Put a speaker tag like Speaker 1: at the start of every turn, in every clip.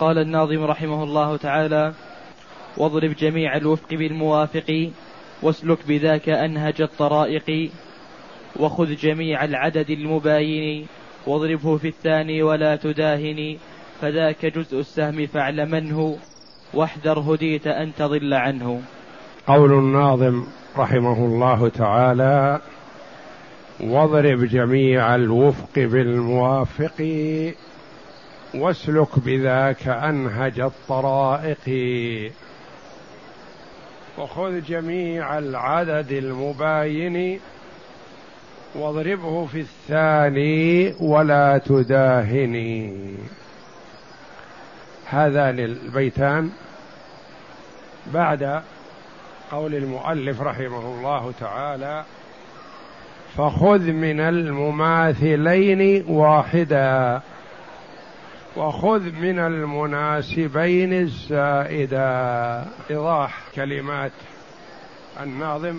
Speaker 1: قال الناظم رحمه الله تعالى واضرب جميع الوفق بالموافق واسلك بذاك أنهج الطرائق وخذ جميع العدد المباين واضربه في الثاني ولا تداهن فذاك جزء السهم فاعلمنه واحذر هديت أن تضل عنه.
Speaker 2: قول الناظم رحمه الله تعالى واضرب جميع الوفق بالموافق. واسلك بذاك أنهج الطرائق. وخذ جميع العدد المباين واضربه في الثاني ولا تداهني. هذان البيتان بعد قول المؤلف رحمه الله تعالى فخذ من المماثلين واحدا. وخذ من المناسبين الزائدا إيضاح كلمات الناظم.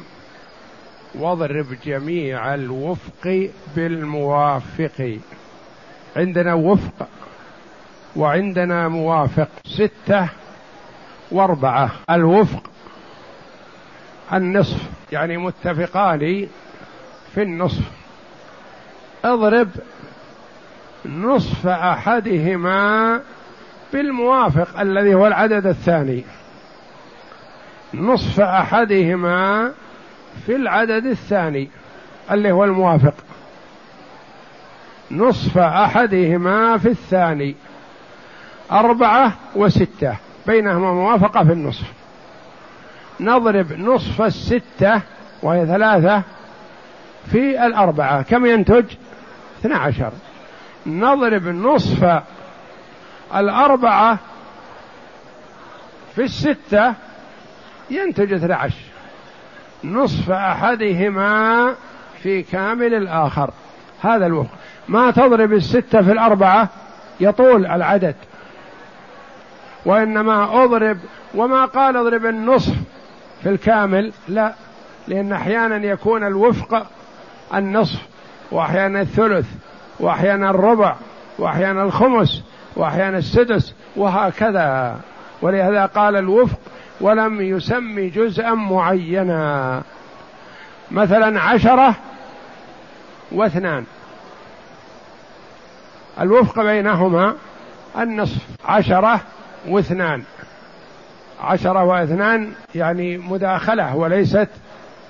Speaker 2: واضرب جميع الوفق بالموافق. عندنا وفق وعندنا موافق. ستة وأربعة. الوفق النصف. يعني متفقان في النصف. اضرب نصف أحدهما بالموافق الذي هو العدد الثاني. نصف أحدهما في العدد الثاني اللي هو الموافق. نصف أحدهما في الثاني. أربعة وستة. بينهما موافقة في النصف. نضرب نصف الستة وهي ثلاثة في الأربعة. كم ينتج؟ اثنا عشر. نضرب نصف الأربعة في الستة ينتج 12 نصف أحدهما في كامل الآخر. هذا الوفق ما تضرب الستة في الأربعة يطول العدد. وإنما أضرب وما قال أضرب النصف في الكامل لا. لأن أحيانا يكون الوفق النصف وأحيانا الثلث. وأحيانا الربع وأحيانا الخمس وأحيانا السدس وهكذا. ولهذا قال الوفق ولم يسم جزءا معينا. مثلا عشرة واثنان. الوفق بينهما النصف عشرة واثنان. عشرة واثنان يعني مداخلة وليست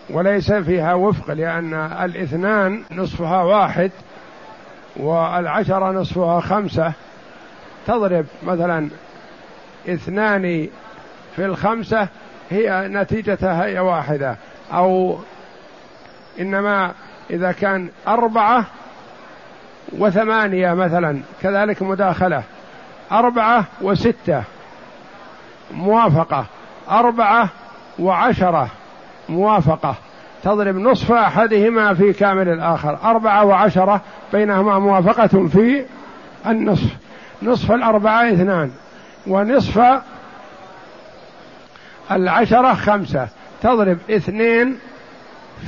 Speaker 2: وليس فيها وفق لأن الاثنان نصفها واحد. والعشرة نصفها خمسة. تضرب مثلا اثنان في الخمسة هي نتيجتها هي واحدة. أو إنما إذا كان أربعة وثمانية مثلا كذلك مداخلة. أربعة وستة موافقة. أربعة وعشرة موافقة. تضرب نصف أحدهما في كامل الآخر. أربعة وعشرة بينهما موافقة في النصف. نصف الأربعة اثنان ونصف العشرة خمسة. تضرب اثنين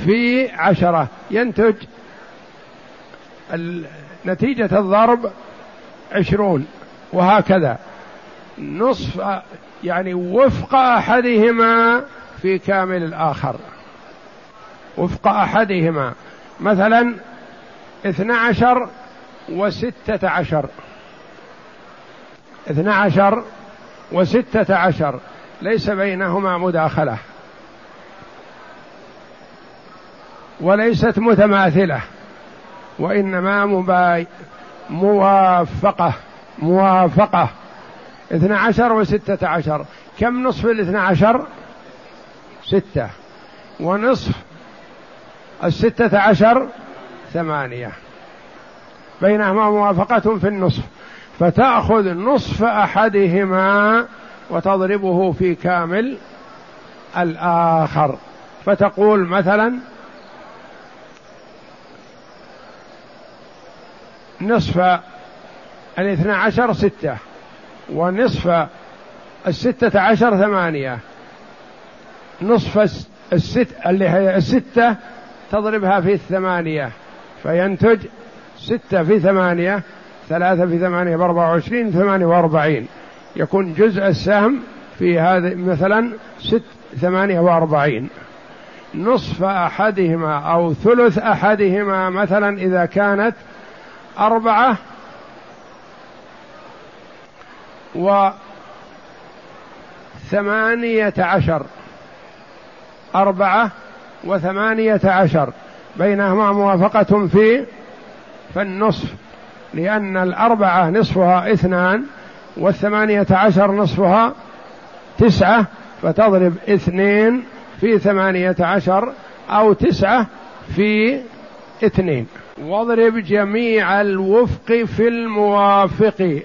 Speaker 2: في عشرة. ينتج نتيجة الضرب عشرون وهكذا. نصف يعني وفق أحدهما في كامل الآخر. وفق أحدهما. مثلا اثنا عشر وستة عشر. اثنا عشر وستة عشر. ليس بينهما مداخلة. وليست متماثلة. وإنما مباي موافقة. موافقة. اثنا عشر وستة عشر. كم نصف الاثنى عشر ستة. ونصف الستة عشر ثمانية. بينهما موافقة في النصف. فتأخذ نصف أحدهما وتضربه في كامل الآخر. فتقول مثلا نصف الاثنى عشر ستة ونصف الستة عشر ثمانية. نصف الست اللي هي الستة تضربها في الثمانية فينتج ستة في ثمانية ثلاثة في ثمانية بأربعة وعشرين ثمانية وأربعين. يكون جزء السهم في هذا مثلا ست ثمانية وأربعين. نصف أحدهما أو ثلث أحدهما مثلا إذا كانت أربعة وثمانية عشر. أربعة وثمانية عشر. بينهما موافقة في فالنصف لأن الأربعة نصفها اثنان والثمانية عشر نصفها تسعة فتضرب اثنين في ثمانية عشر أو تسعة في اثنين. واضرب جميع الوفق في الموافق.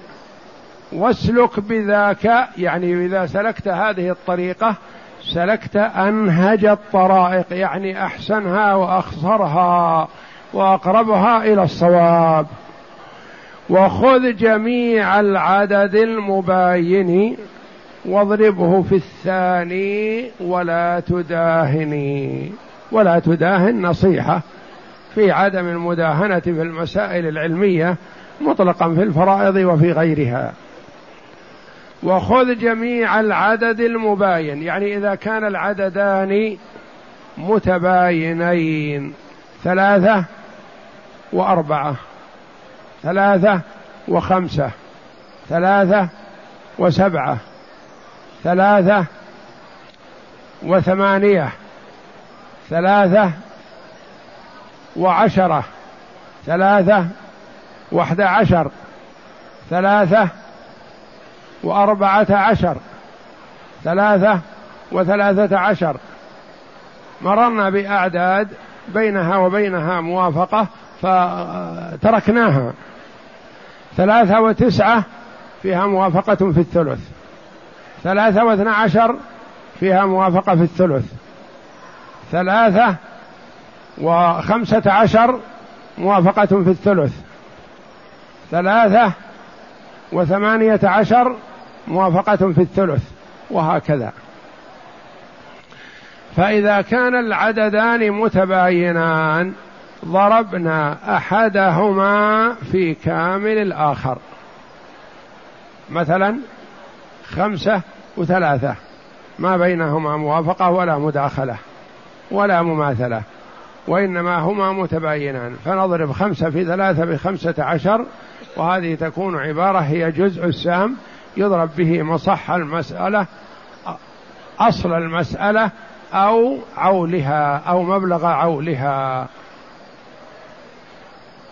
Speaker 2: واسلك بذاك يعني إذا سلكت هذه الطريقة سلكت أنهج الطرائق يعني أحسنها وأخصرها وأقربها إلى الصواب. وخذ جميع العدد المباين واضربه في الثاني ولا تداهني. ولا تداهن نصيحة في عدم المداهنة في المسائل العلمية مطلقا في الفرائض وفي غيرها. وخذ جميع العدد المباين. يعني إذا كان العددان متباينين. ثلاثة وأربعة. ثلاثة وخمسة. ثلاثة وسبعة. ثلاثة وثمانية. ثلاثة وعشرة. ثلاثة وأحد عشر. ثلاثة وأربعة عشر. ثلاثة وثلاثة عشر. مررنا بأعداد بينها وبينها موافقة فتركناها. ثلاثة وتسعة فيها موافقة في الثلث. ثلاثة واثنى عشر فيها موافقة في الثلث. ثلاثة وخمسة عشر موافقة في الثلث. ثلاثة وثمانية عشر موافقة في الثلث وهكذا. فإذا كان العددان متباينان ضربنا أحدهما في كامل الآخر. مثلا خمسة وثلاثة ما بينهما موافقة ولا مداخلة ولا مماثلة وإنما هما متباينان. فنضرب خمسة في ثلاثة بخمسة عشر وهذه تكون عبارة هي جزء السهم يضرب به مصح المسألة أصل المسألة أو عولها أو مبلغ عولها.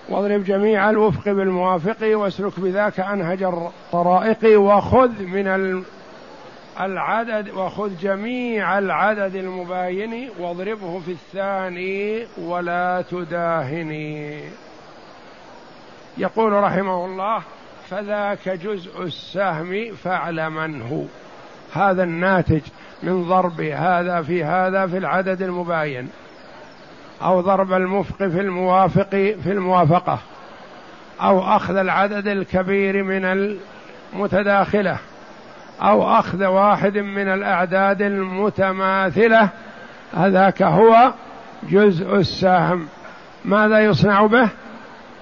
Speaker 2: واضرب جميع الوفق بالموافق واسلك بذاك أنهج الطرائق وخذ من العدد وخذ جميع العدد المباين واضربه في الثاني ولا تداهني. يقول رحمه الله فذاك جزء السهم فاعلمنه هذا الناتج من ضرب هذا في هذا في العدد المباين أو ضرب المفق في الموافق في الموافقة أو أخذ العدد الكبير من المتداخلة أو أخذ واحد من الأعداد المتماثلة. هذاك هو جزء السهم. ماذا يصنع به؟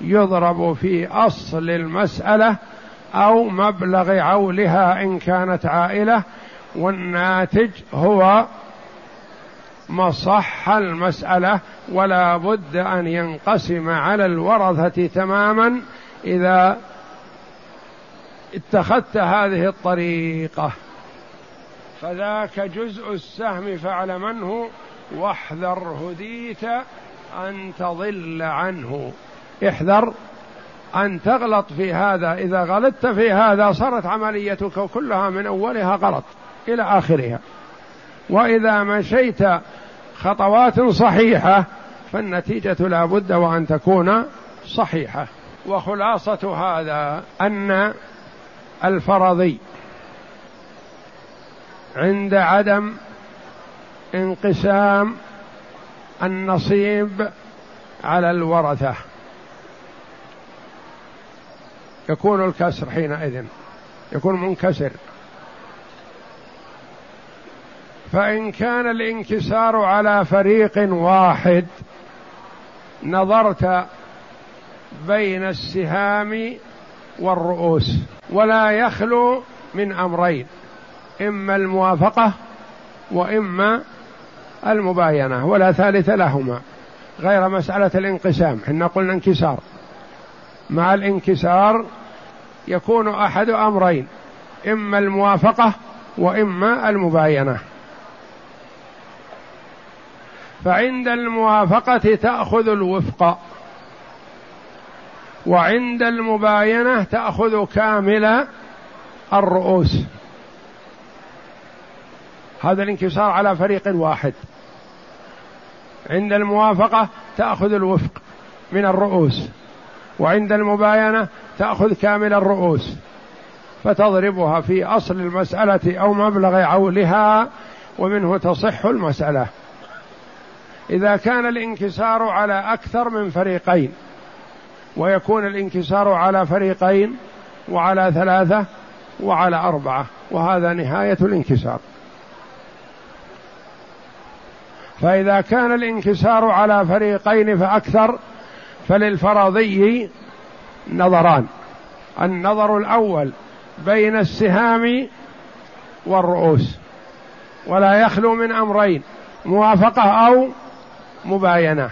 Speaker 2: يضرب في أصل المسألة أو مبلغ عولها إن كانت عائلة والناتج هو مصح المسألة ولا بد أن ينقسم على الورثة تماما إذا اتخذت هذه الطريقة. فذاك جزء السهم فاعلمنه واحذر هديت أن تضل عنه. احذر أن تغلط في هذا. إذا غلطت في هذا صارت عمليتك كلها من أولها غلط إلى آخرها. وإذا مشيت خطوات صحيحة فالنتيجة لا بد وأن تكون صحيحة. وخلاصة هذا أن الفرضي عند عدم انقسام النصيب على الورثة. يكون الكسر حينئذ يكون منكسر. فإن كان الانكسار على فريق واحد نظرت بين السهام والرؤوس ولا يخلو من أمرين إما الموافقة وإما المباينة ولا ثالث لهما غير مسألة الانقسام. حنا قلنا انكسار. مع الانكسار يكون أحد أمرين إما الموافقة وإما المباينة. فعند الموافقة تأخذ الوفق وعند المباينة تأخذ كامل الرؤوس. هذا الانكسار على فريق واحد. عند الموافقة تأخذ الوفق من الرؤوس. وعند المباينة تأخذ كامل الرؤوس فتضربها في أصل المسألة أو مبلغ عولها ومنه تصح المسألة. إذا كان الانكسار على أكثر من فريقين ويكون الانكسار على فريقين وعلى ثلاثة وعلى أربعة وهذا نهاية الانكسار. فإذا كان الانكسار على فريقين فأكثر فللفرضي نظران. النظر الأول بين السهام والرؤوس ولا يخلو من أمرين موافقة أو مباينة.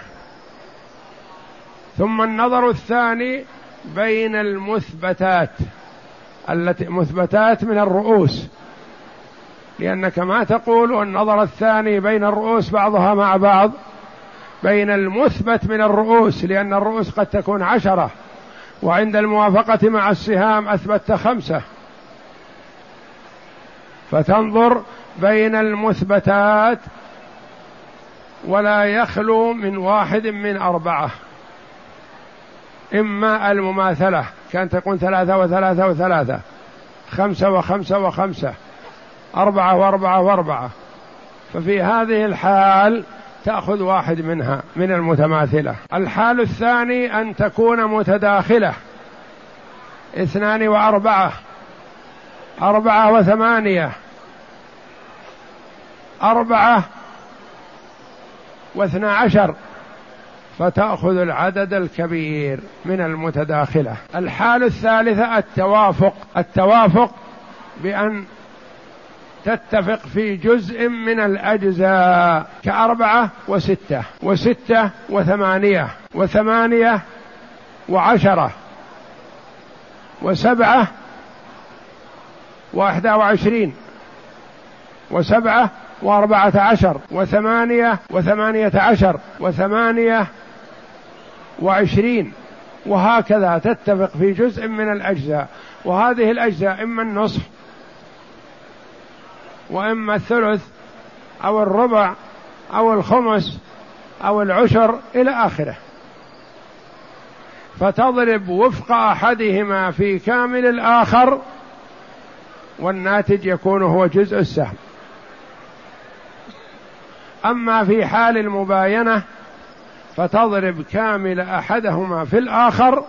Speaker 2: ثم النظر الثاني بين المثبتات التي مثبتات من الرؤوس. لأنك ما تقول النظر الثاني بين الرؤوس بعضها مع بعض بين المثبت من الرؤوس لأن الرؤوس قد تكون عشرة. وعند الموافقة مع السهام أثبتت خمسة. فتنظر بين المثبتات ولا يخلو من واحد من أربعة. إما المماثلة كان تكون ثلاثة وثلاثة وثلاثة. خمسة وخمسة وخمسة. أربعة وأربعة وأربعة. ففي هذه الحال تأخذ واحد منها من المتماثلة. الحال الثاني أن تكون متداخلة. اثنان وأربعة. أربعة وثمانية. أربعة واثنى عشر. فتأخذ العدد الكبير من المتداخلة. الحال الثالثة التوافق. التوافق بأن تتفق في جزء من الأجزاء كأربعة وستة وستة وثمانية وثمانية وعشرة وسبعة وأحدى وعشرين وسبعة وأربعة عشر وثمانية وثمانية عشر وثمانية وعشرين. وهكذا تتفق في جزء من الأجزاء. وهذه الأجزاء إما النصف وأما الثلث أو الربع أو الخمس أو العشر إلى آخره. فتضرب وفق أحدهما في كامل الآخر والناتج يكون هو جزء السهم. أما في حال المباينة فتضرب كامل أحدهما في الآخر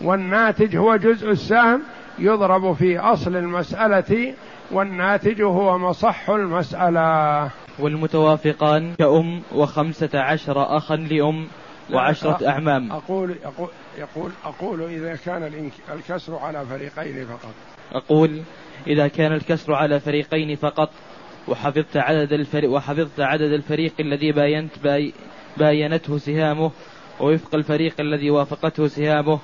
Speaker 2: والناتج هو جزء السهم يضرب في أصل المسألة والناتج هو مصح المسألة.
Speaker 1: والمتوافقان كأم وخمسة عشر أخا لأم وعشرة أعمام.
Speaker 2: أقول يقول يقول أقول إذا كان الكسر على فريقين فقط.
Speaker 1: أقول إذا كان الكسر على فريقين فقط وحفظت عدد الفريق وحفظت عدد الفريق الذي باينت باي باينته سهامه ووفق الفريق الذي وافقته سهامه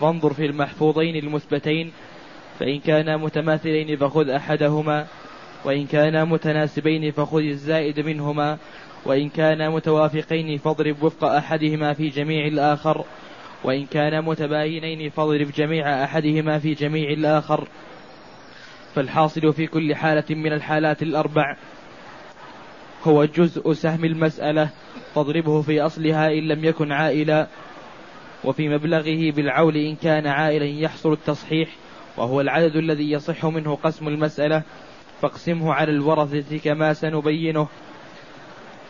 Speaker 1: فانظر في المحفوظين المثبتين فإن كانا متماثلين فخذ أحدهما وإن كانا متناسبين فخذ الزائد منهما وإن كانا متوافقين فاضرب وفق أحدهما في جميع الآخر وإن كانا متباينين فاضرب جميع أحدهما في جميع الآخر. فالحاصل في كل حالة من الحالات الأربع هو جزء سهم المسألة فاضربه في أصلها إن لم يكن عائلا وفي مبلغه بالعول إن كان عائلا يحصل التصحيح. وهو العدد الذي يصح منه قسم المسألة فاقسمه على الورثة كما سنبينه.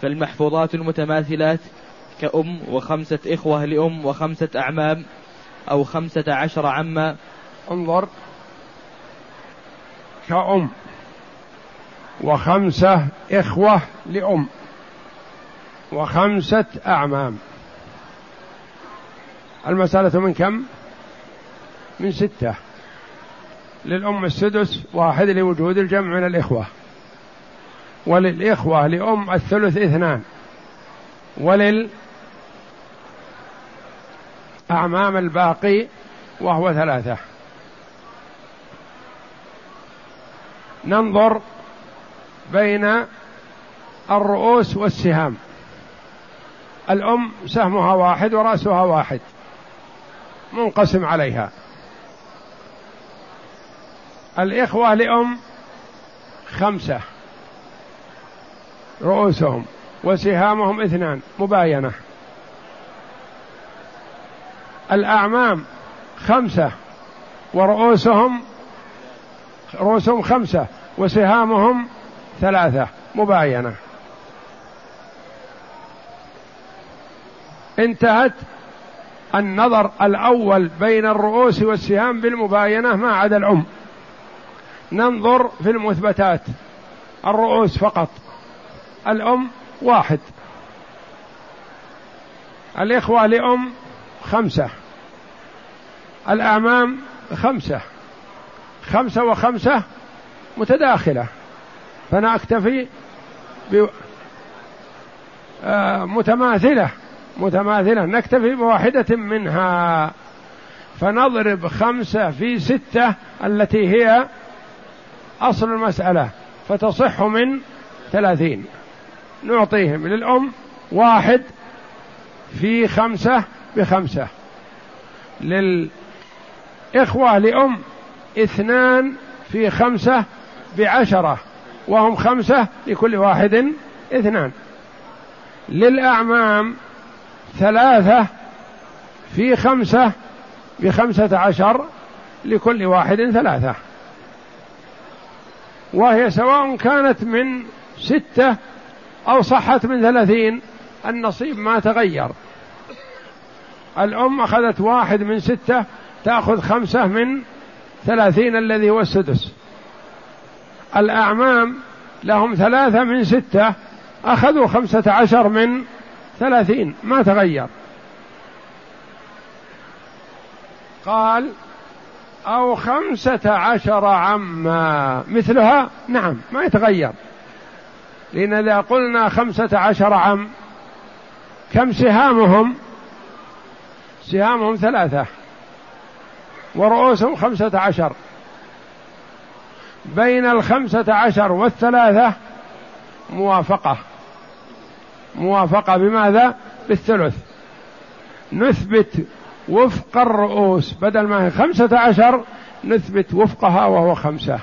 Speaker 1: فالمحفوظات المتماثلات كأم وخمسة إخوة لأم وخمسة أعمام أو خمسة عشر عما.
Speaker 2: انظر. كأم وخمسة إخوة لأم وخمسة أعمام. المسألة من كم؟ من ستة. للأم السدس واحد لوجود الجمع من الإخوة. وللإخوة لأم الثلث اثنان. ولل أعمام الباقي وهو ثلاثة. ننظر بين الرؤوس والسهام. الأم سهمها واحد ورأسها واحد. منقسم عليها. الإخوة لأم خمسة. رؤوسهم وسهامهم اثنان مباينة. الأعمام خمسة ورؤوسهم رؤوسهم خمسة وسهامهم ثلاثة مباينة. انتهت النظر الأول بين الرؤوس والسهام بالمباينة ما عدا الأم. ننظر في المثبتات. الرؤوس فقط. الأم واحد. الإخوة لأم خمسة. الأعمام خمسة. خمسة وخمسة متداخلة. فأنا أكتفي ب آه متماثلة. متماثلة. نكتفي بواحدة منها. فنضرب خمسة في ستة التي هي أصل المسألة فتصح من ثلاثين. نعطيهم للأم واحد في خمسة بخمسة. للإخوة لأم اثنان في خمسة بعشرة وهم خمسة لكل واحد اثنان. للأعمام ثلاثة في خمسة بخمسة عشر لكل واحد ثلاثة. وهي سواء كانت من ستة أو صحت من ثلاثين النصيب ما تغير. الأم أخذت واحد من ستة تأخذ خمسة من ثلاثين الذي هو السدس. الأعمام لهم ثلاثة من ستة أخذوا خمسة عشر من ثلاثين ما تغير. قال أو خمسة عشر عما مثلها؟ نعم ما يتغير. لأن إذا قلنا خمسة عشر عم كم سهامهم؟ سهامهم ثلاثة ورؤوسهم خمسة عشر. بين الخمسة عشر والثلاثة موافقة. موافقة بماذا؟ بالثلث. نثبت وفق الرؤوس. بدل ما هي خمسة عشر نثبت وفقها وهو خمسة.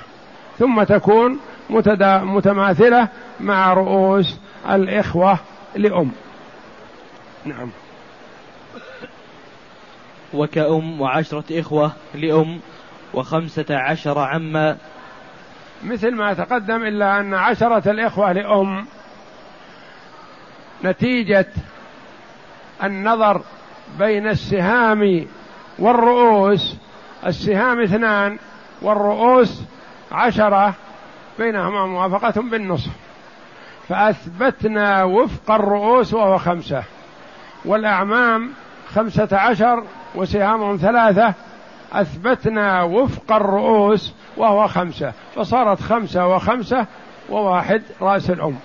Speaker 2: ثم تكون متدا متماثلة مع رؤوس الإخوة لأم. نعم.
Speaker 1: وكأم وعشرة إخوة لأم وخمسة عشر عما.
Speaker 2: مثل ما تقدم إلا أن عشرة الإخوة لأم نتيجة النظر بين السهام والرؤوس السهام اثنان والرؤوس عشرة بينهما موافقة بالنصف. فأثبتنا وفق الرؤوس وهو خمسة. والأعمام خمسة عشر وسهامهم ثلاثة. أثبتنا وفق الرؤوس وهو خمسة. فصارت خمسة وخمسة وواحد رأس الأم.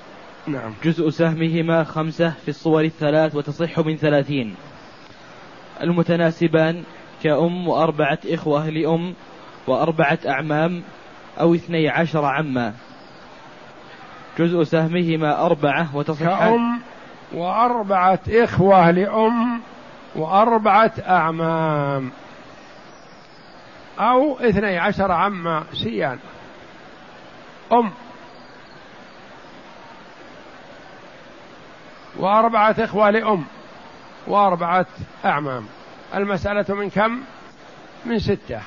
Speaker 1: نعم. جزء سهمهما خمسة في الصور الثلاث وتصح من ثلاثين. المتناسبان كأم وأربعة إخوة لأم وأربعة أعمام أو اثني عشر عما. جزء سهمهما أربعة وتصح
Speaker 2: كأم وأربعة إخوة لأم وأربعة أعمام أو اثني عشر عما سيان أم وأربعة إخوة لأم وأربعة أعمام. المسألة من كم؟ من ستة.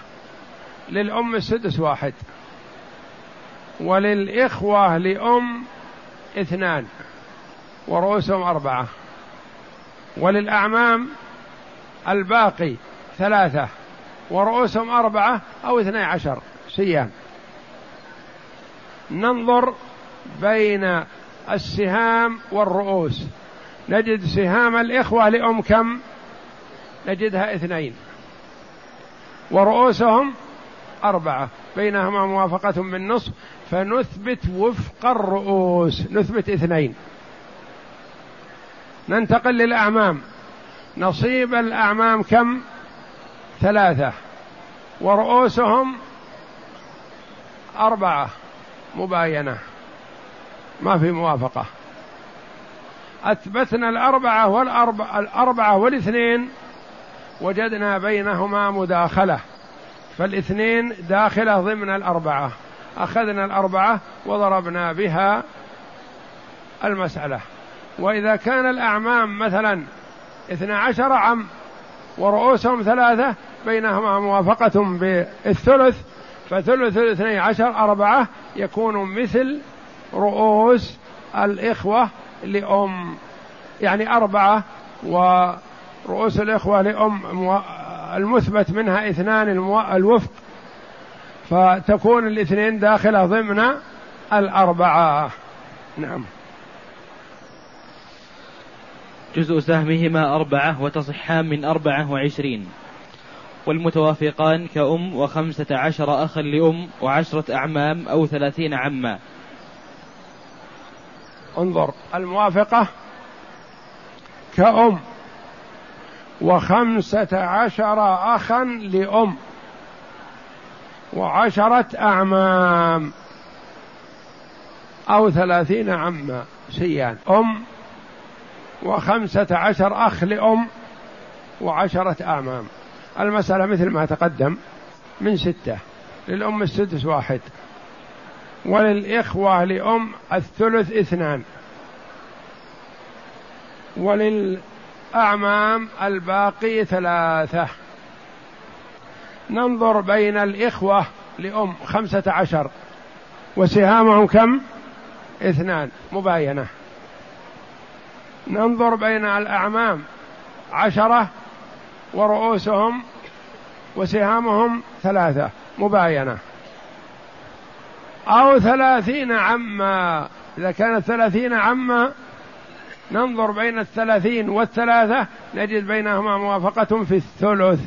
Speaker 2: للأم السدس واحد. وللإخوة لأم اثنان. ورؤوسهم أربعة. وللأعمام الباقي ثلاثة. ورؤوسهم أربعة أو اثني عشر سيان ننظر بين السهام والرؤوس. نجد سهام الإخوة لأم كم؟ نجدها اثنين. ورؤوسهم أربعة. بينهما موافقة بالنصف فنثبت وفق الرؤوس. نثبت اثنين. ننتقل للأعمام. نصيب الأعمام كم؟ ثلاثة. ورؤوسهم أربعة. مباينة. ما في موافقة. أثبتنا الأربعة والأربعة الأربعة والاثنين وجدنا بينهما مداخلة. فالاثنين داخلة ضمن الأربعة. أخذنا الأربعة وضربنا بها المسألة. وإذا كان الأعمام مثلا اثنا عشر عم ورؤوسهم ثلاثة بينهما موافقة بالثلث فثلث الاثني عشر أربعة يكون مثل رؤوس الإخوة لأم يعني أربعة ورؤوس الإخوة لأم المثبت منها اثنان الوفق. فتكون الاثنين داخلة ضمن الأربعة. نعم.
Speaker 1: جزء سهمهما أربعة وتصحان من أربعة وعشرين. والمتوافقان كأم وخمسة عشر أخا لأم وعشرة أعمام أو ثلاثين عما.
Speaker 2: انظر. الموافقة كأم وخمسة عشر أخا لأم وعشرة أعمام أو ثلاثين عما سيان. أم وخمسة عشر أخ لأم وعشرة أعمام. المسألة مثل ما تقدم من ستة. للأم السدس واحد. وللإخوة لأم الثلث اثنان. وللأعمام الباقي ثلاثة. ننظر بين الإخوة لأم خمسة عشر. وسهامهم كم؟ اثنان. مباينة. ننظر بين الأعمام عشرة ورؤوسهم وسهامهم ثلاثة. مباينة. أو ثلاثين عما. إذا كانت ثلاثين عما ننظر بين الثلاثين والثلاثة نجد بينهما موافقة في الثلث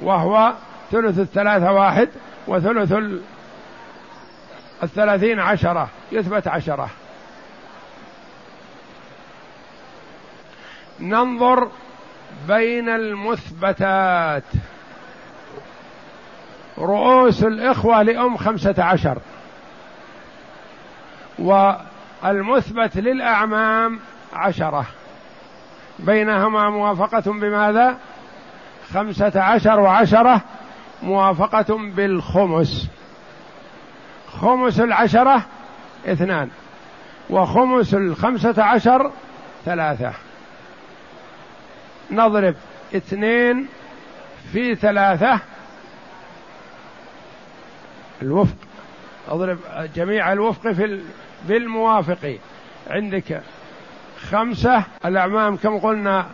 Speaker 2: وهو ثلث الثلاثة واحد وثلث الثلاثين عشرة يثبت عشرة. ننظر بين المثبتات. رؤوس الإخوة لأم خمسة عشر. والمثبت للأعمام عشرة. بينهما موافقة بماذا؟ خمسة عشر وعشرة موافقة بالخمس. خمس العشرة اثنان وخمس الخمسة عشر ثلاثة. نضرب اثنين في ثلاثة الوفق. أضرب جميع الوفق في بالموافق. عندك خمسة الأعمام كم قلنا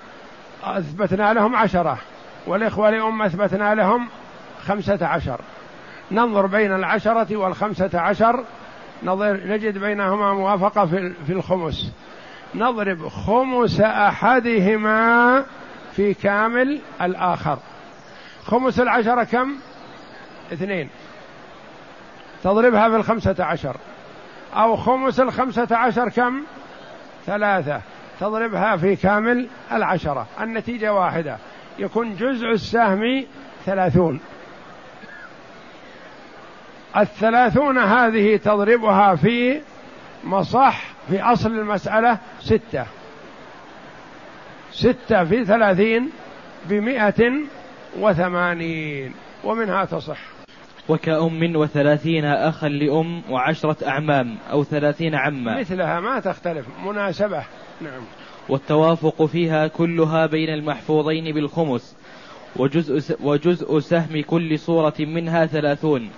Speaker 2: أثبتنا لهم عشرة والإخوة لأم أثبتنا لهم خمسة عشر. ننظر بين العشرة والخمسة عشر نظر نجد بينهما موافقة في, في الخمس. نضرب خمس أحدهما في كامل الآخر. خمس العشرة كم؟ اثنين. تضربها في الخمسة عشر. أو خمس الخمسة عشر كم؟ ثلاثة. تضربها في كامل العشرة. النتيجة واحدة. يكون جزء السهم ثلاثون. الثلاثون هذه تضربها في مصح في أصل المسألة ستة. ستة في ثلاثين بمئة وثمانين. ومنها تصح.
Speaker 1: وكأم وثلاثين أخا لأم وعشرة أعمام أو ثلاثين عما.
Speaker 2: مثلها ما تختلف مناسبة. نعم.
Speaker 1: والتوافق فيها كلها بين المحفوظين بالخمس وجزء, وجزء سهم كل صورة منها ثلاثون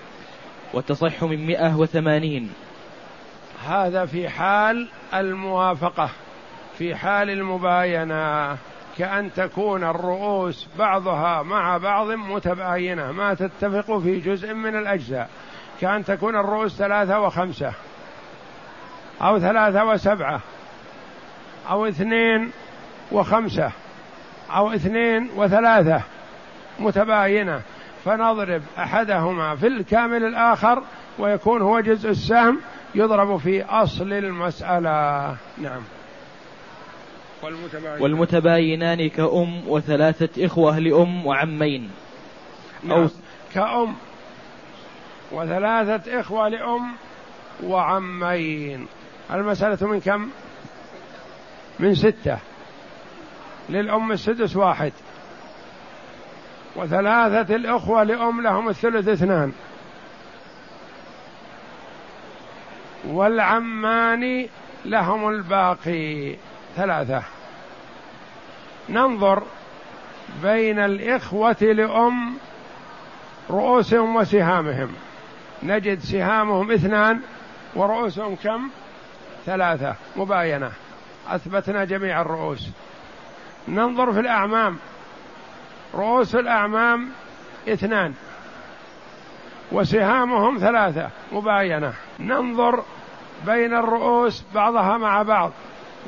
Speaker 1: وتصح من مئة وثمانين.
Speaker 2: هذا في حال الموافقة في حال المباينة. كأن تكون الرؤوس بعضها مع بعض متباينة ما تتفق في جزء من الأجزاء. كأن تكون الرؤوس ثلاثة وخمسة أو ثلاثة وسبعة أو اثنين وخمسة أو اثنين وثلاثة متباينة. فنضرب أحدهما في الكامل الآخر ويكون هو جزء السهم يضرب في أصل المسألة. نعم.
Speaker 1: والمتباينان, والمتباينان كأم وثلاثة إخوة لأم وعمين.
Speaker 2: نعم. أو كأم وثلاثة إخوة لأم وعمين. المسألة من كم؟ من ستة. للأم السدس واحد. وثلاثة الأخوة لأم لهم الثلث اثنان. والعمان لهم الباقي. ثلاثة. ننظر بين الإخوة لأم رؤوسهم وسهامهم. نجد سهامهم اثنان ورؤوسهم كم؟ ثلاثة. مباينة. أثبتنا جميع الرؤوس. ننظر في الأعمام. رؤوس الأعمام اثنان. وسهامهم ثلاثة. مباينة. ننظر بين الرؤوس بعضها مع بعض.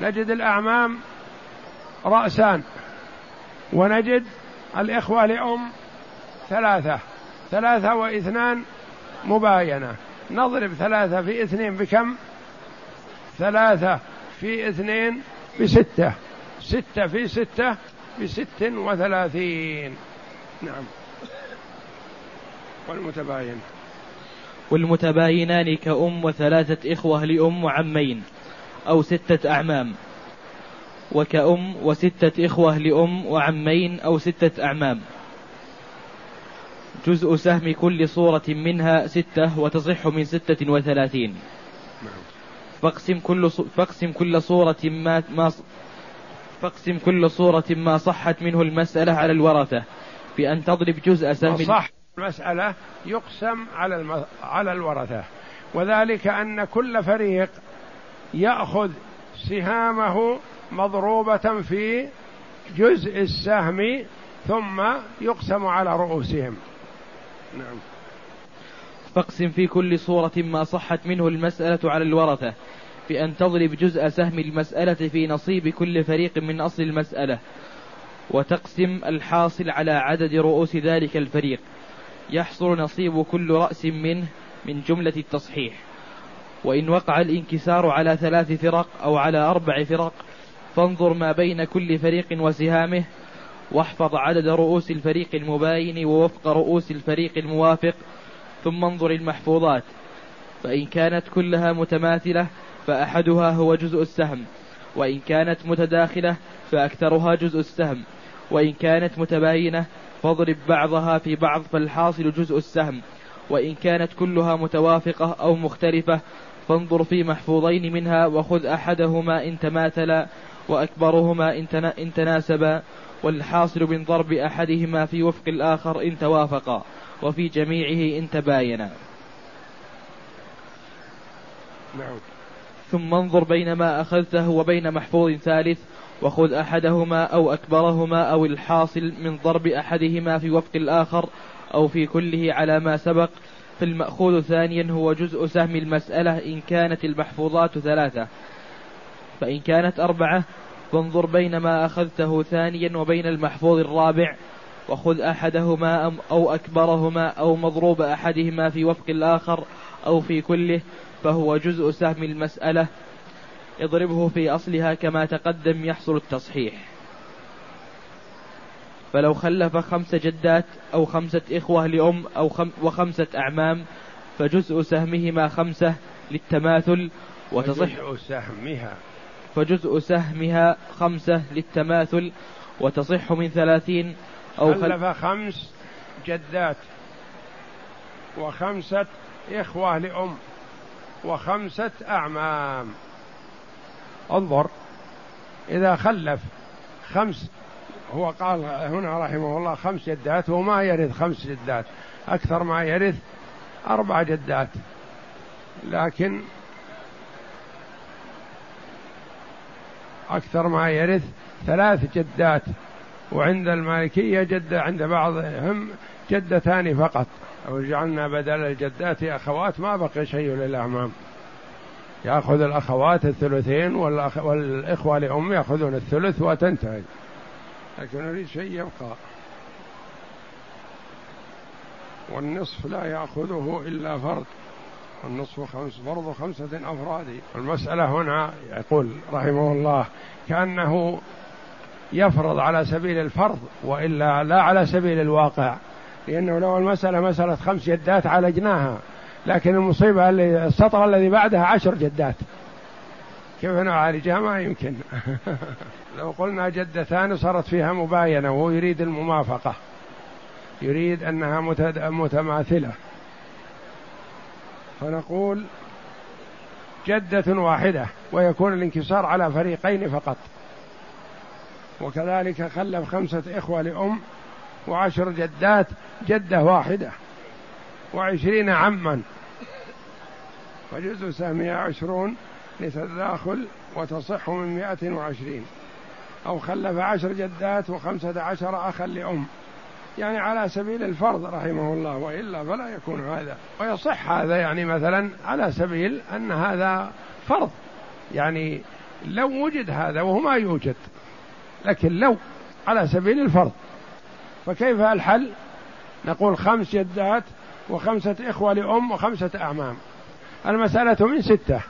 Speaker 2: نجد الأعمام رأسان ونجد الإخوة لأم ثلاثة ثلاثة واثنان مباينة. نضرب ثلاثة في اثنين بكم؟ ثلاثة في اثنين بستة ستة في ستة بست وثلاثين. نعم. والمتباين.
Speaker 1: والمتباينان كأم وثلاثة إخوة لأم وعمين. أو ستة أعمام وكأم وستة إخوة لأم وعمين أو ستة أعمام. جزء سهم كل صورة منها ستة وتصح من ستة وثلاثين. فاقسم كل فاقسم كل صورة ما ما فاقسم كل صورة ما صحت منه المسألة على الورثة بأن تضرب جزء سهم.
Speaker 2: صح المسألة يقسم على. على الورثة. وذلك أن كل فريق يأخذ سهامه مضروبة في جزء السهم ثم يقسم على رؤوسهم. نعم.
Speaker 1: فاقسم في كل صورة ما صحت منه المسألة على الورثة بأن تضرب جزء سهم المسألة في نصيب كل فريق من أصل المسألة وتقسم الحاصل على عدد رؤوس ذلك الفريق. يحصل نصيب كل رأس منه من جملة التصحيح. وإن وقع الانكسار على ثلاث فرق أو على أربع فرق فانظر ما بين كل فريق وسهامه واحفظ عدد رؤوس الفريق المباين ووفق رؤوس الفريق الموافق ثم انظر المحفوظات. فإن كانت كلها متماثلة فأحدها هو جزء السهم وإن كانت متداخلة فأكثرها جزء السهم وإن كانت متباينة فاضرب بعضها في بعض فالحاصل جزء السهم وإن كانت كلها متوافقة أو مختلفة فانظر في محفوظين منها وخذ أحدهما إن تماثلا وأكبرهما إن تناسبا والحاصل من ضرب أحدهما في وفق الآخر إن توافقا وفي جميعه إن تباينا. نعم ثم انظر بين ما أخذته وبين محفوظ ثالث وخذ أحدهما أو أكبرهما أو الحاصل من ضرب أحدهما في وفق الآخر أو في كله على ما سبق فالمأخوذ ثانيا هو جزء سهم المسألة إن كانت المحفوظات ثلاثة. فإن كانت أربعة فانظر بين ما أخذته ثانيا وبين المحفوظ الرابع وخذ أحدهما أو أكبرهما أو مضروب أحدهما في وفق الآخر أو في كله فهو جزء سهم المسألة. اضربه في أصلها كما تقدم يحصل التصحيح. فلو خلف خمس جدات أو خمسة إخوة لأم أو خم وخمسة أعمام فجزء سهمهما خمسة للتماثل
Speaker 2: وتصح فجزء سهمها.
Speaker 1: فجزء سهمها خمسة للتماثل وتصح من ثلاثين
Speaker 2: أو خلف خمس جدات وخمسة إخوة لأم وخمسة أعمام. انظر إذا خلف خمس هو قال هنا رحمه الله خمس جدات وما يرث خمس جدات. أكثر ما يرث أربع جدات. لكن أكثر ما يرث ثلاث جدات. وعند المالكية جدة عند بعضهم جدتان فقط. أو جعلنا بدل الجدات أخوات ما بقي شيء للأعمام يأخذ الأخوات الثلثين والإخوة لأم يأخذون الثلث وتنتهي. لكن نريد شيء يبقى. والنصف لا يأخذه إلا فرد. النصف خمس فرض خمسة أفراد. المسألة هنا يقول رحمه الله كأنه يفرض على سبيل الفرض وإلا لا على سبيل الواقع. لأنه لو المسألة مسألة خمس جدات عالجناها. لكن المصيبة اللي السطر الذي بعدها عشر جدات. كيف نعالجها؟ ما يمكن. لو قلنا جدتان صارت فيها مباينة وهو يريد الموافقة يريد أنها متماثلة. فنقول جدة واحدة ويكون الانكسار على فريقين فقط. وكذلك خلف خمسة إخوة لأم وعشر جدات جدة واحدة وعشرين عما. فجزء سهمها عشرون لتداخل وتصح من مائة وعشرين. أو خلف عشر جدات وخمسة عشر أخا لأم. يعني على سبيل الفرض رحمه الله وإلا فلا يكون هذا. ويصح هذا يعني مثلا على سبيل أن هذا فرض. يعني لو وجد هذا وهو ما يوجد لكن لو على سبيل الفرض. فكيف الحل؟ نقول خمس جدات وخمسة إخوة لأم وخمسة أعمام. المسألة من ستة.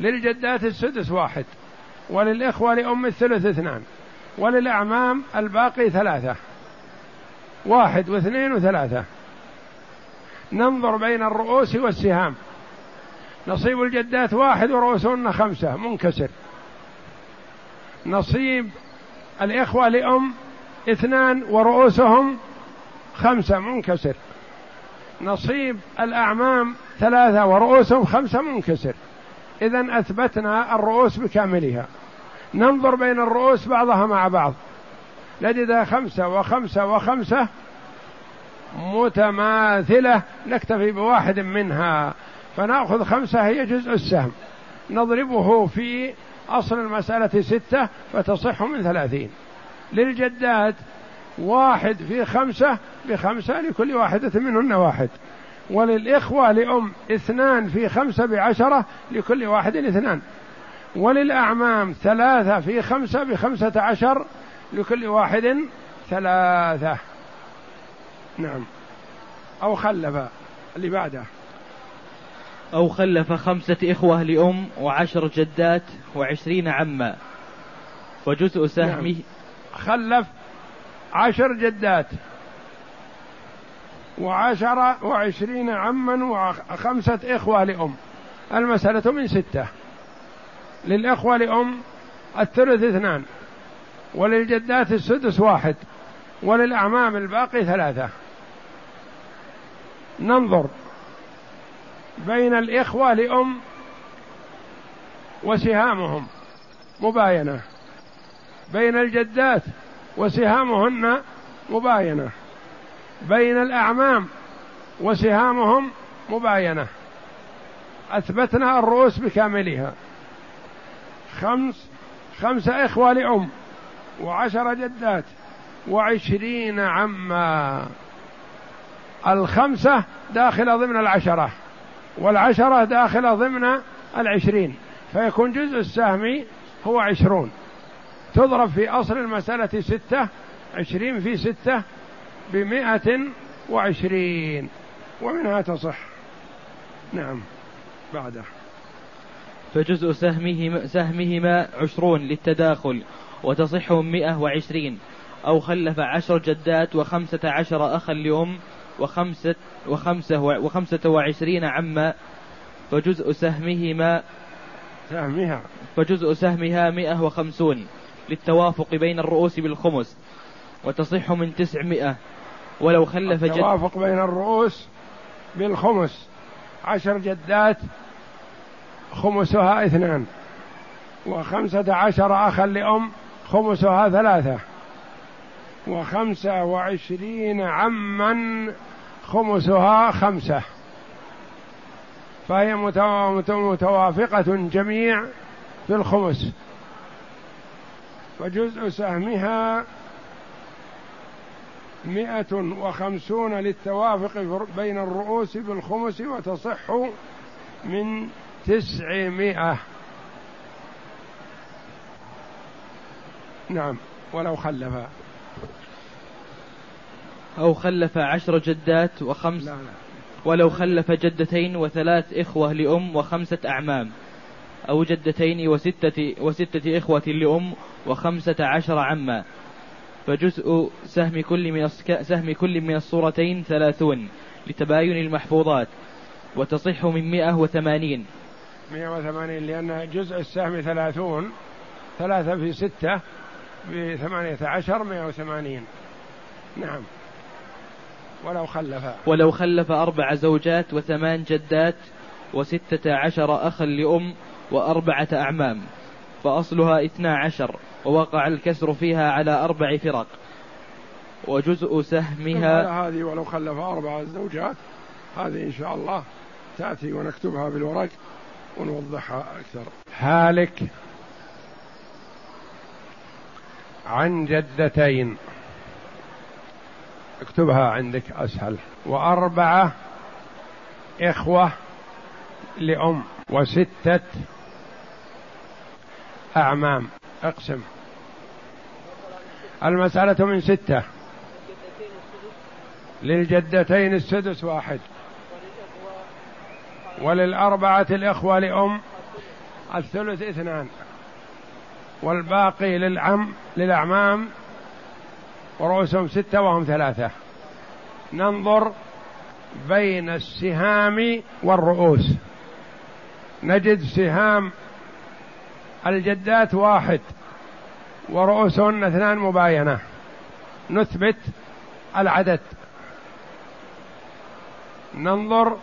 Speaker 2: للجدات السدس واحد. وللإخوة لأم الثلث اثنان وللأعمام الباقي ثلاثة واحد واثنين وثلاثة. ننظر بين الرؤوس والسهام. نصيب الجدات واحد ورؤوسهن خمسة منكسر. نصيب الإخوة لأم اثنان ورؤوسهم خمسة منكسر. نصيب الأعمام ثلاثة ورؤوسهم خمسة منكسر. إذا أثبتنا الرؤوس بكاملها. ننظر بين الرؤوس بعضها مع بعض. نجدها خمسة وخمسة وخمسة متماثلة نكتفي بواحد منها. فنأخذ خمسة هي جزء السهم. نضربه في أصل المسألة ستة فتصح من ثلاثين. للجدات واحد في خمسة بخمسة لكل واحدة منهن واحد. وللإخوة لأم اثنان في خمسة بعشرة لكل واحد اثنان. وللأعمام ثلاثة في خمسة بخمسة عشر لكل واحد ثلاثة. نعم. أو خلف اللي بعده.
Speaker 1: أو خلف خمسة إخوة لأم وعشر جدات وعشرين عما. وجزء سهمه نعم.
Speaker 2: خلف عشر جدات. وعشر وعشرين عما وخمسة إخوة لأم. المسألة من ستة. للإخوة لأم الثلث اثنان وللجدات السدس واحد وللأعمام الباقي ثلاثة. ننظر بين الإخوة لأم وسهامهم مباينة. بين الجدات وسهامهن مباينة. بين الأعمام وسهامهم مباينة. أثبتنا الرؤوس بكاملها. خمس خمسة إخوة لأم وعشر جدات وعشرين عما. الخمسة داخلة ضمن العشرة والعشرة داخلة ضمن العشرين فيكون جزء السهم هو عشرون. تضرب في أصل المسألة ستة عشرين في ستة بمائة وعشرين. ومنها تصح. نعم. بعده.
Speaker 1: فجزء سهمهما, سهمهما عشرون للتداخل وتصح مئة وعشرين. أو خلف عشر جدات وخمسة عشر أخا لأم وخمسة, وخمسة, وخمسة وعشرين عما. فجزء سهمهما
Speaker 2: سهمها.
Speaker 1: فجزء سهمها مئة وخمسون للتوافق بين الرؤوس بالخمس وتصح من تسعمائة ولو خلف
Speaker 2: جد التوافق بين الرؤوس بالخمس. عشر جدات خمسها اثنان. وخمسة عشر أخا لأم خمسها ثلاثة. وخمسة وعشرين عما خمسها خمسة. فهي متوافقة جميع في الخمس. فجزء سهمها مئة وخمسون للتوافق بين الرؤوس بالخمس وتصح من تسعمائة. نعم ولو خلف.
Speaker 1: أو خلف عشر جدات وخمس لا لا. ولو خلف جدتين وثلاث إخوة لأم وخمسة أعمام. أو جدتين وستة, وستة إخوة لأم وخمسة عشر عما. فجزء سهم كل من سهم كل من الصورتين ثلاثون لتباين المحفوظات وتصح من مئة وثمانين.
Speaker 2: مئة وثمانين لأن جزء السهم ثلاثون ثلاثة في ستة بثمانية عشر مئة وثمانين. نعم. ولو خلف.
Speaker 1: ولو خلف أربع زوجات وثمان جدات وستة عشر أخا لأم وأربعة أعمام. فأصلها اثنا عشر ووقع الكسر فيها على أربع فرق. وجزء سهمها
Speaker 2: هذه ولو خلف أربع زوجات هذه إن شاء الله تأتي ونكتبها بالورق ونوضحها أكثر. هالك عن جدتين. اكتبها عندك أسهل. وأربعة إخوة لأم. وستة أعمام. أقسم. المسألة من ستة. للجدتين السدس واحد. وللأربعة الإخوة لأم. الثلث اثنان. والباقي للعم للأعمام. ورؤوسهم ستة وهم ثلاثة. ننظر بين السهام والرؤوس. نجد سهام الجدات واحد ورؤوسهن اثنان مباينة. نثبت العدد. ننظر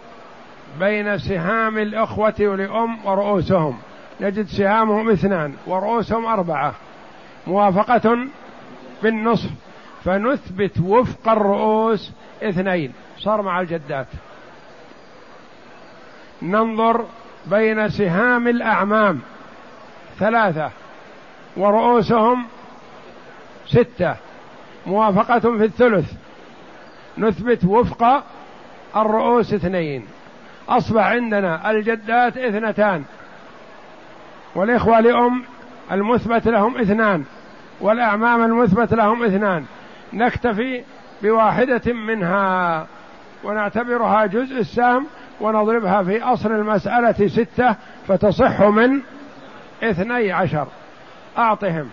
Speaker 2: بين سهام الأخوة لأم ورؤوسهم. نجد سهامهم اثنان ورؤوسهم أربعة. موافقة بالنصف. فنثبت وفق الرؤوس اثنين. صار مع الجدات. ننظر بين سهام الأعمام. ثلاثة ورؤوسهم ستة موافقة في الثلث نثبت وفق الرؤوس اثنين أصبح عندنا الجدات اثنتان والإخوة لأم المثبت لهم اثنان والأعمام المثبت لهم اثنان نكتفي بواحدة منها ونعتبرها جزء السهم ونضربها في أصل المسألة ستة فتصح من اثني عشر. أعطهم.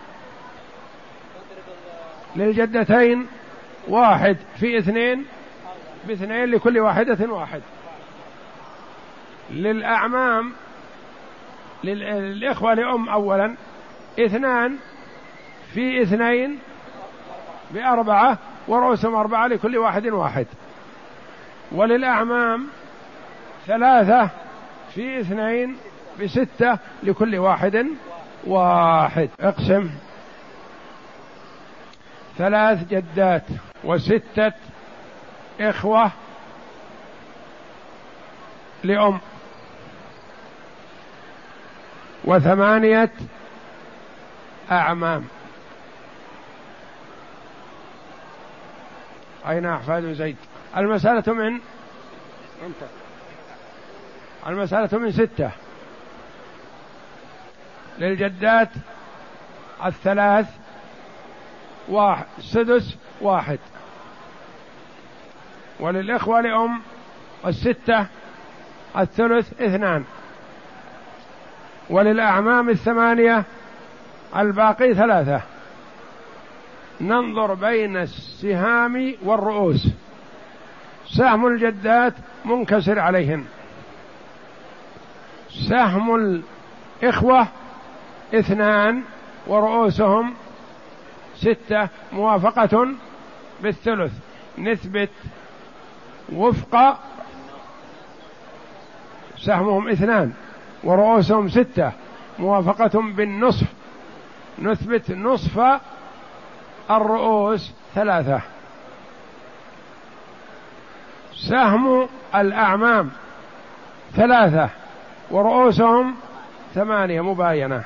Speaker 2: للجدتين واحد في اثنين باثنين لكل واحدة واحد. للأعمام للإخوة لأم أولا. اثنان في اثنين بأربعة ورؤوسهم أربعة لكل واحد واحد. وللأعمام ثلاثة في اثنين بستة لكل واحد واحد. اقسم. ثلاث جدات وستة إخوة لأم. وثمانية أعمام. أين أحفاد زيد؟ المسألة من؟ المسألة من ستة. للجدات الثلاث واحد سدس واحد. وللإخوة لأم الستة الثلث اثنان. وللأعمام الثمانية الباقي ثلاثة. ننظر بين السهام والرؤوس. سهم الجدات منكسر عليهن. سهم الإخوة اثنان ورؤوسهم ستة موافقة بالثلث. نثبت وفق سهمهم اثنان ورؤوسهم ستة موافقة بالنصف. نثبت نصف الرؤوس ثلاثة. سهم الأعمام ثلاثة ورؤوسهم ثمانية مباينة.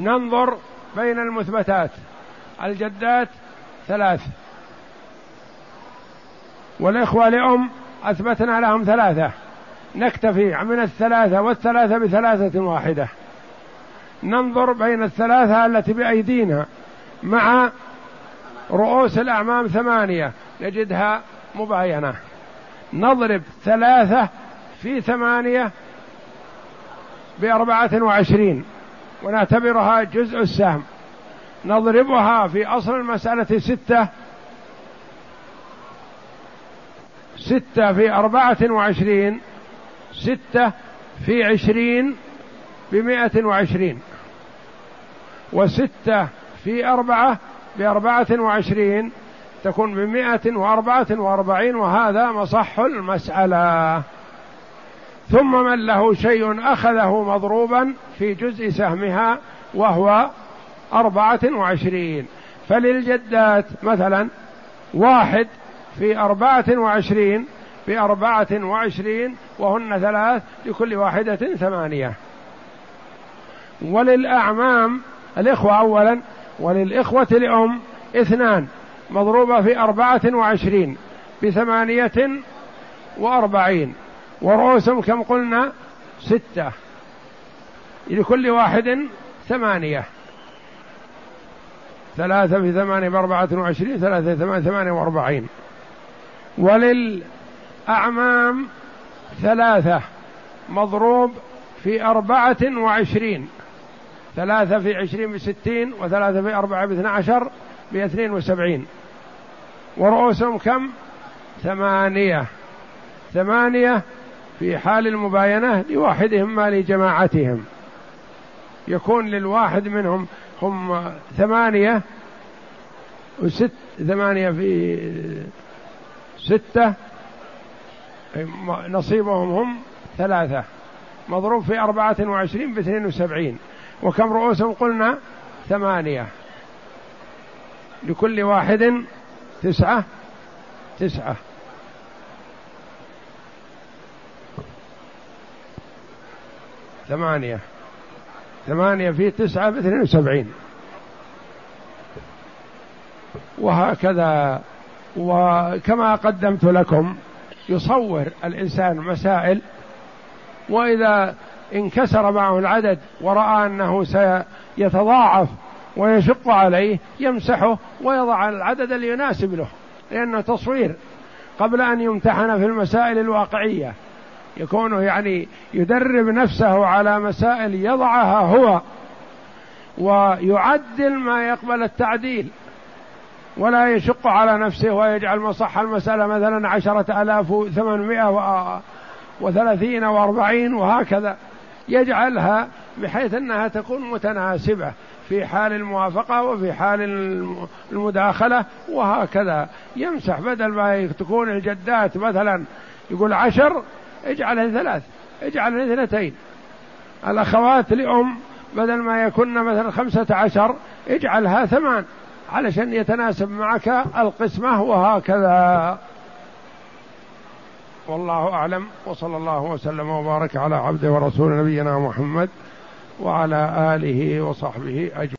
Speaker 2: ننظر بين المثبتات. الجدات ثلاث. والإخوة لأم أثبتنا لهم ثلاثة. نكتفي من الثلاثة والثلاثة بثلاثة واحدة. ننظر بين الثلاثة التي بأيدينا مع رؤوس الأعمام ثمانية. نجدها مباينة. نضرب ثلاثة في ثمانية بأربعة وعشرين. ونعتبرها جزء السهم. نضربها في أصل المسألة ستة ستة في أربعة وعشرين ستة في عشرين بمائة وعشرين وستة في أربعة بأربعة وعشرين تكون بمائة وأربعة وأربعين وهذا مصح المسألة. ثم من له شيء أخذه مضروبا في جزء سهمها وهو أربعة وعشرين. فللجدات مثلا واحد في أربعة وعشرين بأربعة وعشرين وهن ثلاث لكل واحدة ثمانية. وللأعمام الإخوة أولا وللإخوة لأم اثنان مضروبة في أربعة وعشرين بثمانية وأربعين. ورؤوسهم كم قلنا؟ ستة. لكل واحد ثمانية. ثلاثة في ثمانية بأربعة وعشرين ثلاثة ثمانية ثمانية وأربعين. وللأعمام ثلاثة. مضروب في أربعة وعشرين. ثلاثة في عشرين بستين وثلاثة في أربعة باثنى عشر باثنين وسبعين. ورؤوسهم كم؟ ثمانية. ثمانية في حال المباينة لواحدهم ما لجماعتهم. يكون للواحد منهم هم ثمانية وست ثمانية في ستة نصيبهم هم ثلاثة. مضروب في أربعة وعشرين باثنين وسبعين. وكم رؤوسهم قلنا؟ ثمانية. لكل واحد تسعة تسعة. ثمانية. ثمانية في تسعة باثنين وسبعين. وهكذا. وكما قدمت لكم يصور الإنسان مسائل وإذا انكسر معه العدد ورأى أنه سيتضاعف ويشق عليه يمسحه ويضع العدد اللي يناسب له لأنه تصوير. قبل أن يمتحن في المسائل الواقعية. يكون يعني يدرب نفسه على مسائل يضعها هو ويعدل ما يقبل التعديل. ولا يشق على نفسه ويجعل مصح المسألة مثلا عشرة آلاف وثمانمائة وثلاثين وأربعين وهكذا. يجعلها بحيث أنها تكون متناسبة في حال الموافقة وفي حال المداخلة وهكذا. يمسح بدل ما تكون الجدات مثلا يقول عشر اجعلها ثلاث. اجعلها اثنتين. الأخوات لأم بدل ما يكن مثلا خمسة عشر اجعلها ثمان. علشان يتناسب معك القسمة وهكذا. والله أعلم. وصلى الله وسلم وبارك على عبده ورسول نبينا محمد وعلى آله وصحبه أجمعين.